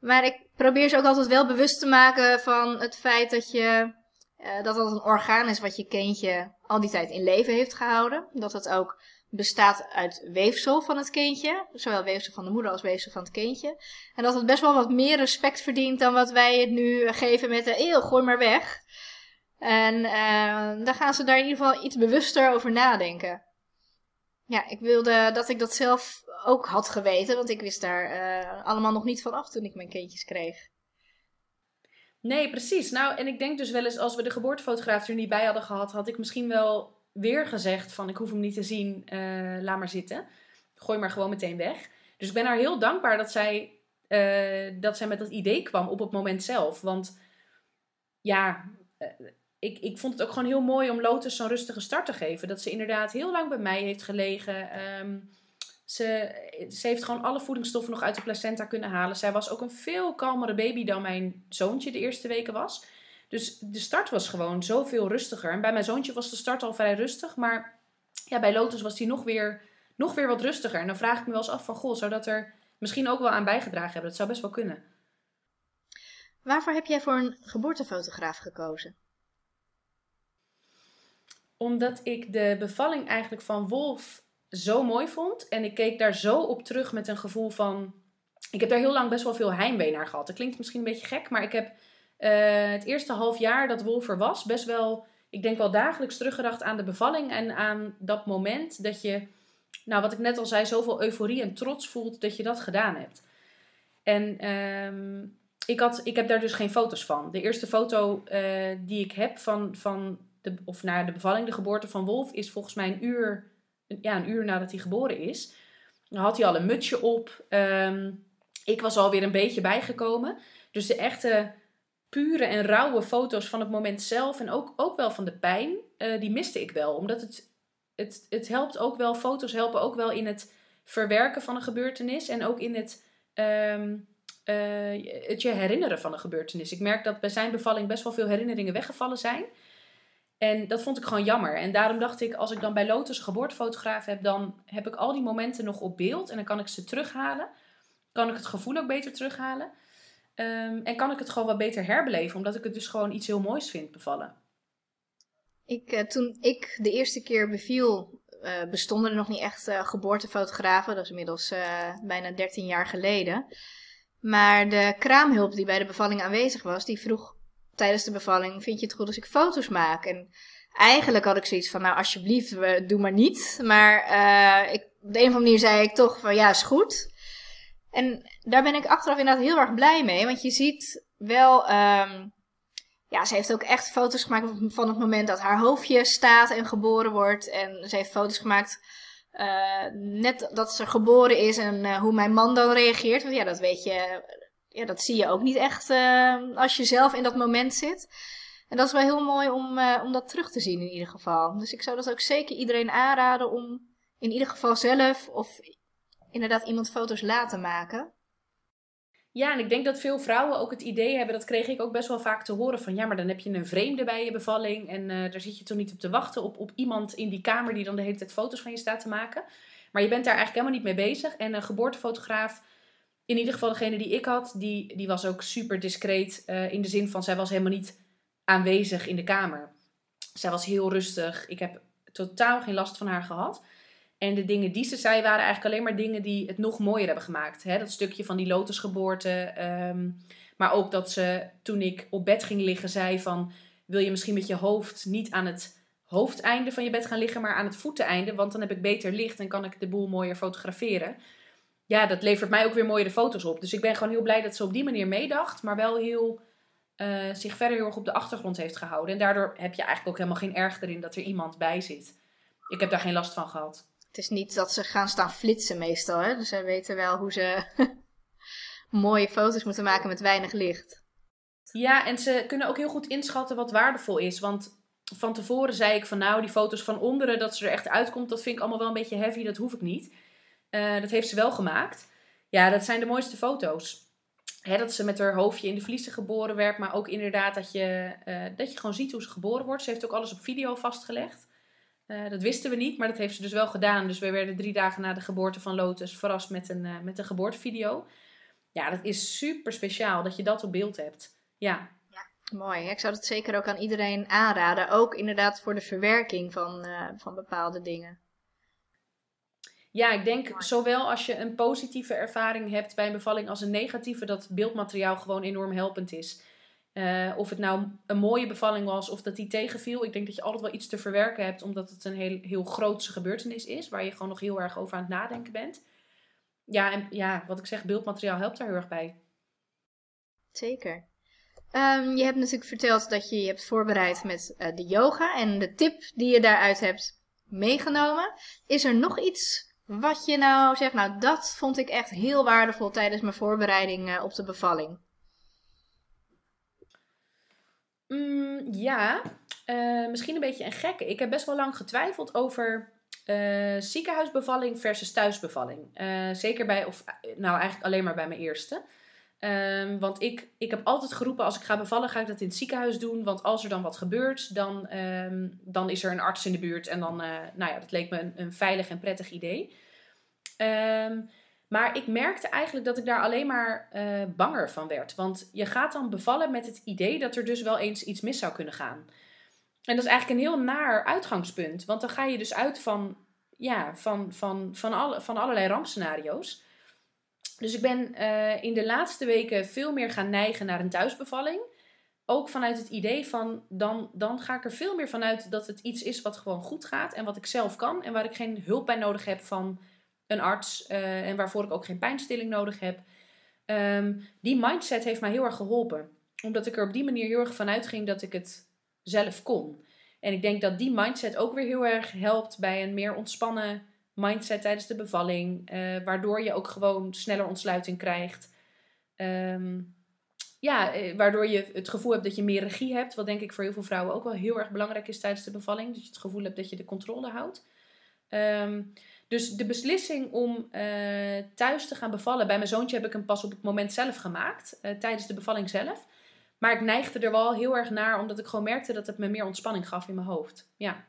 Maar ik probeer ze ook altijd wel bewust te maken van het feit dat je uh, dat dat een orgaan is wat je kindje al die tijd in leven heeft gehouden. Dat het ook bestaat uit weefsel van het kindje. Zowel weefsel van de moeder als weefsel van het kindje. En dat het best wel wat meer respect verdient dan wat wij het nu geven met de eeuw, gooi maar weg. En uh, dan gaan ze daar in ieder geval iets bewuster over nadenken. Ja, ik wilde dat ik dat zelf ook had geweten, want ik wist daar uh, allemaal nog niet van af toen ik mijn kindjes kreeg.
Nee, precies. Nou, en ik denk dus wel eens als we de geboortefotograaf er niet bij hadden gehad, had ik misschien wel weer gezegd van ik hoef hem niet te zien, uh, laat maar zitten. Gooi maar gewoon meteen weg. Dus ik ben haar heel dankbaar dat zij, uh, dat zij met dat idee kwam op het moment zelf. Want ja, uh, ik, ik vond het ook gewoon heel mooi om Lotus zo'n rustige start te geven. Dat ze inderdaad heel lang bij mij heeft gelegen. Um, ze, ze heeft gewoon alle voedingsstoffen nog uit de placenta kunnen halen. Zij was ook een veel kalmere baby dan mijn zoontje de eerste weken was. Dus de start was gewoon zoveel rustiger. En bij mijn zoontje was de start al vrij rustig. Maar ja, bij Lotus was die nog weer, nog weer wat rustiger. En dan vraag ik me wel eens af van... Goh, zou dat er misschien ook wel aan bijgedragen hebben? Dat zou best wel kunnen.
Waarvoor heb jij voor een geboortefotograaf gekozen?
Omdat ik de bevalling eigenlijk van Wolf zo mooi vond. En ik keek daar zo op terug met een gevoel van... Ik heb daar heel lang best wel veel heimwee naar gehad. Dat klinkt misschien een beetje gek, maar ik heb uh, het eerste half jaar dat Wolf er was... best wel, ik denk wel dagelijks teruggedacht aan de bevalling... en aan dat moment dat je, nou wat ik net al zei... zoveel euforie en trots voelt dat je dat gedaan hebt. En um, ik, had, ik heb daar dus geen foto's van. De eerste foto uh, die ik heb van, van de, of naar de bevalling, de geboorte van Wolf, is volgens mij een uur, ja, een uur nadat hij geboren is. Dan had hij al een mutsje op. Um, ik was alweer een beetje bijgekomen. Dus de echte pure en rauwe foto's van het moment zelf en ook, ook wel van de pijn, uh, die miste ik wel. Omdat het, het, het helpt ook wel, foto's helpen ook wel in het verwerken van een gebeurtenis en ook in het um, uh, het je herinneren van een gebeurtenis. Ik merk dat bij zijn bevalling best wel veel herinneringen weggevallen zijn. En dat vond ik gewoon jammer. En daarom dacht ik, als ik dan bij Lotus een geboortefotograaf heb, dan heb ik al die momenten nog op beeld. En dan kan ik ze terughalen. Kan ik het gevoel ook beter terughalen. Um, en kan ik het gewoon wat beter herbeleven, omdat ik het dus gewoon iets heel moois vind bevallen.
Ik, uh, toen ik de eerste keer beviel, uh, bestonden er nog niet echt uh, geboortefotografen. Dat is inmiddels bijna 13 jaar geleden. Maar de kraamhulp die bij de bevalling aanwezig was, die vroeg tijdens de bevalling: Vind je het goed als ik foto's maak? En eigenlijk had ik zoiets van: Nou, alsjeblieft, doe maar niet. Maar ik, op de een of andere manier zei ik toch: van, Ja, is goed. En daar ben ik achteraf inderdaad heel erg blij mee. Want je ziet wel. Um, ja, ze heeft ook echt foto's gemaakt van het moment dat haar hoofdje staat en geboren wordt. En ze heeft foto's gemaakt uh, net dat ze geboren is en uh, hoe mijn man dan reageert. Want ja, dat weet je, ja, dat zie je ook niet echt uh, als je zelf in dat moment zit. En dat is wel heel mooi om, om dat terug te zien in ieder geval. Dus ik zou dat ook zeker iedereen aanraden om in ieder geval zelf of inderdaad iemand foto's laten maken.
Ja, en ik denk dat veel vrouwen ook het idee hebben, dat kreeg ik ook best wel vaak te horen van ja, maar dan heb je een vreemde bij je bevalling en uh, daar zit je toch niet op te wachten op, op iemand in die kamer die dan de hele tijd foto's van je staat te maken. Maar je bent daar eigenlijk helemaal niet mee bezig. En een geboortefotograaf, in ieder geval degene die ik had, die, die was ook super discreet uh, in de zin van zij was helemaal niet aanwezig in de kamer. Zij was heel rustig. Ik heb totaal geen last van haar gehad. En de dingen die ze zei waren eigenlijk alleen maar dingen die het nog mooier hebben gemaakt. Hè? Dat stukje van die lotusgeboorte. Um, maar ook dat ze toen ik op bed ging liggen zei van... Wil je misschien met je hoofd niet aan het hoofdeinde van je bed gaan liggen... maar aan het voeteneinde, want dan heb ik beter licht... en kan ik de boel mooier fotograferen. Ja, dat levert mij ook weer mooiere foto's op. Dus ik ben gewoon heel blij dat ze op die manier meedacht... maar wel heel... Uh, zich verder heel erg op de achtergrond heeft gehouden. En daardoor heb je eigenlijk ook helemaal geen erg erin dat er iemand bij zit. Ik heb daar geen last van gehad.
Het is niet dat ze gaan staan flitsen meestal, hè? Dus zij weten wel hoe ze *laughs* mooie foto's moeten maken met weinig licht.
Ja, en ze kunnen ook heel goed inschatten wat waardevol is. Want van tevoren zei ik van nou, die foto's van onderen, dat ze er echt uitkomt, dat vind ik allemaal wel een beetje heavy, dat hoef ik niet. Uh, dat heeft ze wel gemaakt. Ja, dat zijn de mooiste foto's. Dat ze met haar hoofdje in de vliezen geboren werd, maar ook inderdaad dat je, uh, dat je gewoon ziet hoe ze geboren wordt. Ze heeft ook alles op video vastgelegd. Uh, dat wisten we niet, maar dat heeft ze dus wel gedaan. Dus we werden drie dagen na de geboorte van Lotus verrast met een, uh, met een geboortevideo. Ja, dat is super speciaal dat je dat op beeld hebt. Ja.
ja. Mooi. Ik zou dat zeker ook aan iedereen aanraden. Ook inderdaad voor de verwerking van, uh, van bepaalde dingen.
Ja, ik denk zowel als je een positieve ervaring hebt bij een bevalling als een negatieve, dat beeldmateriaal gewoon enorm helpend is. Uh, of het nou een mooie bevalling was of dat die tegenviel. Ik denk dat je altijd wel iets te verwerken hebt, omdat het een heel, heel grootse gebeurtenis is. Waar je gewoon nog heel erg over aan het nadenken bent. Ja, en ja, wat ik zeg, beeldmateriaal helpt daar heel erg bij.
Zeker. Um, je hebt natuurlijk verteld dat je je hebt voorbereid met uh, de yoga en de tip die je daaruit hebt meegenomen. Is er nog iets wat je nou zegt, nou dat vond ik echt heel waardevol tijdens mijn voorbereiding uh, op de bevalling?
Mm, ja, uh, misschien een beetje een gekke. Ik heb best wel lang getwijfeld over uh, ziekenhuisbevalling versus thuisbevalling. Uh, zeker bij, of nou eigenlijk alleen maar bij mijn eerste. Um, want ik, ik heb altijd geroepen, als ik ga bevallen, ga ik dat in het ziekenhuis doen. Want als er dan wat gebeurt, dan, um, dan is er een arts in de buurt. En dan, nou ja, dat leek me een, een veilig en prettig idee. Um, maar ik merkte eigenlijk dat ik daar alleen maar uh, banger van werd. Want je gaat dan bevallen met het idee dat er dus wel eens iets mis zou kunnen gaan. en dat is eigenlijk een heel naar uitgangspunt. Want dan ga je dus uit van, ja, van, van, van, alle, van allerlei rampscenario's. Dus ik ben uh, in de laatste weken veel meer gaan neigen naar een thuisbevalling. Ook vanuit het idee van, dan, dan ga ik er veel meer vanuit dat het iets is wat gewoon goed gaat. En wat ik zelf kan. En waar ik geen hulp bij nodig heb van een arts. Uh, en waarvoor ik ook geen pijnstilling nodig heb. Um, die mindset heeft mij heel erg geholpen. Omdat ik er op die manier heel erg vanuit ging dat ik het zelf kon. En ik denk dat die mindset ook weer heel erg helpt bij een meer ontspannen mindset tijdens de bevalling. Uh, waardoor je ook gewoon sneller ontsluiting krijgt. Um, ja, eh, waardoor je het gevoel hebt dat je meer regie hebt. Wat denk ik voor heel veel vrouwen ook wel heel erg belangrijk is tijdens de bevalling. Dat je het gevoel hebt dat je de controle houdt. Um, dus de beslissing om uh, thuis te gaan bevallen. Bij mijn zoontje heb ik hem pas op het moment zelf gemaakt. Uh, tijdens de bevalling zelf. Maar ik neigde er wel heel erg naar, omdat ik gewoon merkte dat het me meer ontspanning gaf in mijn hoofd. Ja.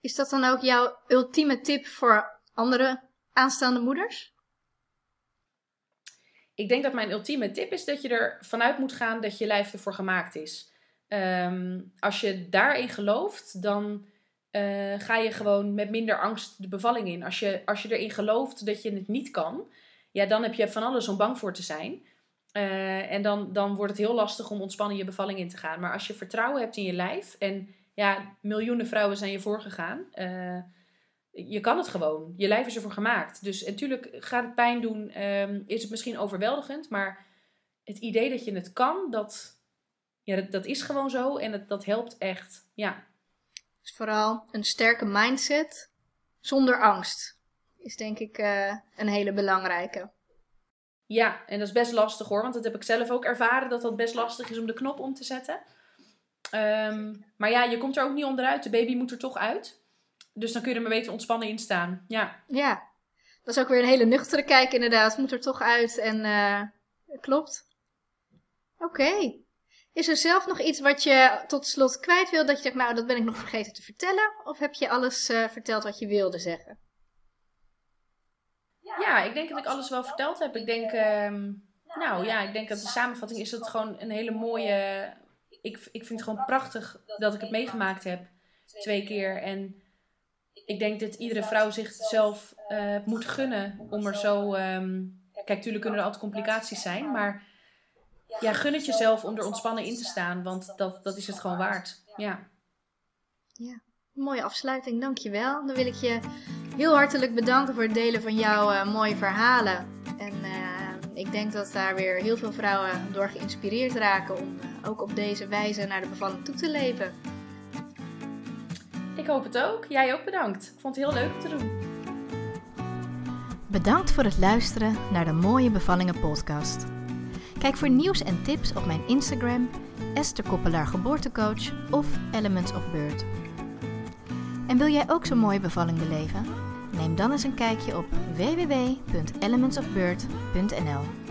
Is dat dan ook jouw ultieme tip voor andere aanstaande moeders?
Ik denk dat mijn ultieme tip is dat je er vanuit moet gaan dat je lijf ervoor gemaakt is. Um, als je daarin gelooft, dan uh, ga je gewoon met minder angst de bevalling in. Als je, als je erin gelooft dat je het niet kan, ja, dan heb je van alles om bang voor te zijn. Uh, en dan, dan wordt het heel lastig om ontspannen je bevalling in te gaan. Maar als je vertrouwen hebt in je lijf, en ja, miljoenen vrouwen zijn je voorgegaan, uh, je kan het gewoon. Je lijf is ervoor gemaakt. Dus natuurlijk gaat het pijn doen, um, is het misschien overweldigend, maar het idee dat je het kan, dat, ja, dat is gewoon zo en dat, dat helpt echt. Ja.
Dus vooral een sterke mindset zonder angst is denk ik uh, een hele belangrijke.
Ja, en dat is best lastig hoor, want dat heb ik zelf ook ervaren dat dat best lastig is om de knop om te zetten. Um, maar ja, je komt er ook niet onderuit. De baby moet er toch uit. Dus dan kun je er maar beter ontspannen in staan. Ja.
Ja, dat is ook weer een hele nuchtere kijk inderdaad. Moet er toch uit en uh, klopt. Oké. Okay. Is er zelf nog iets wat je tot slot kwijt wil? Dat je zegt, nou dat ben ik nog vergeten te vertellen? Of heb je alles uh, verteld wat je wilde zeggen?
Ja, ik denk dat ik alles wel verteld heb. Ik denk, um, nou ja, ik denk dat de samenvatting is dat gewoon een hele mooie... Ik, ik vind het gewoon prachtig dat ik het meegemaakt heb. Twee keer. En ik denk dat iedere vrouw zichzelf uh, moet gunnen om er zo... Um, kijk, natuurlijk kunnen er altijd complicaties zijn, maar... Ja, gun het jezelf om er ontspannen in te staan, want dat, dat is het gewoon waard. Ja.
Ja, mooie afsluiting, dankjewel. Dan wil ik je heel hartelijk bedanken voor het delen van jouw uh, mooie verhalen. En uh, ik denk dat daar weer heel veel vrouwen door geïnspireerd raken om uh, ook op deze wijze naar de bevalling toe te leven.
Ik hoop het ook. Jij ook bedankt. Ik vond het heel leuk om te doen.
Bedankt voor het luisteren naar de Mooie Bevallingen podcast. Kijk voor nieuws en tips op mijn Instagram, Esther Koppelaar Geboortecoach of Elements of Birth. En wil jij ook zo'n mooie bevalling beleven? Neem dan eens een kijkje op www.elementsofbirth.nl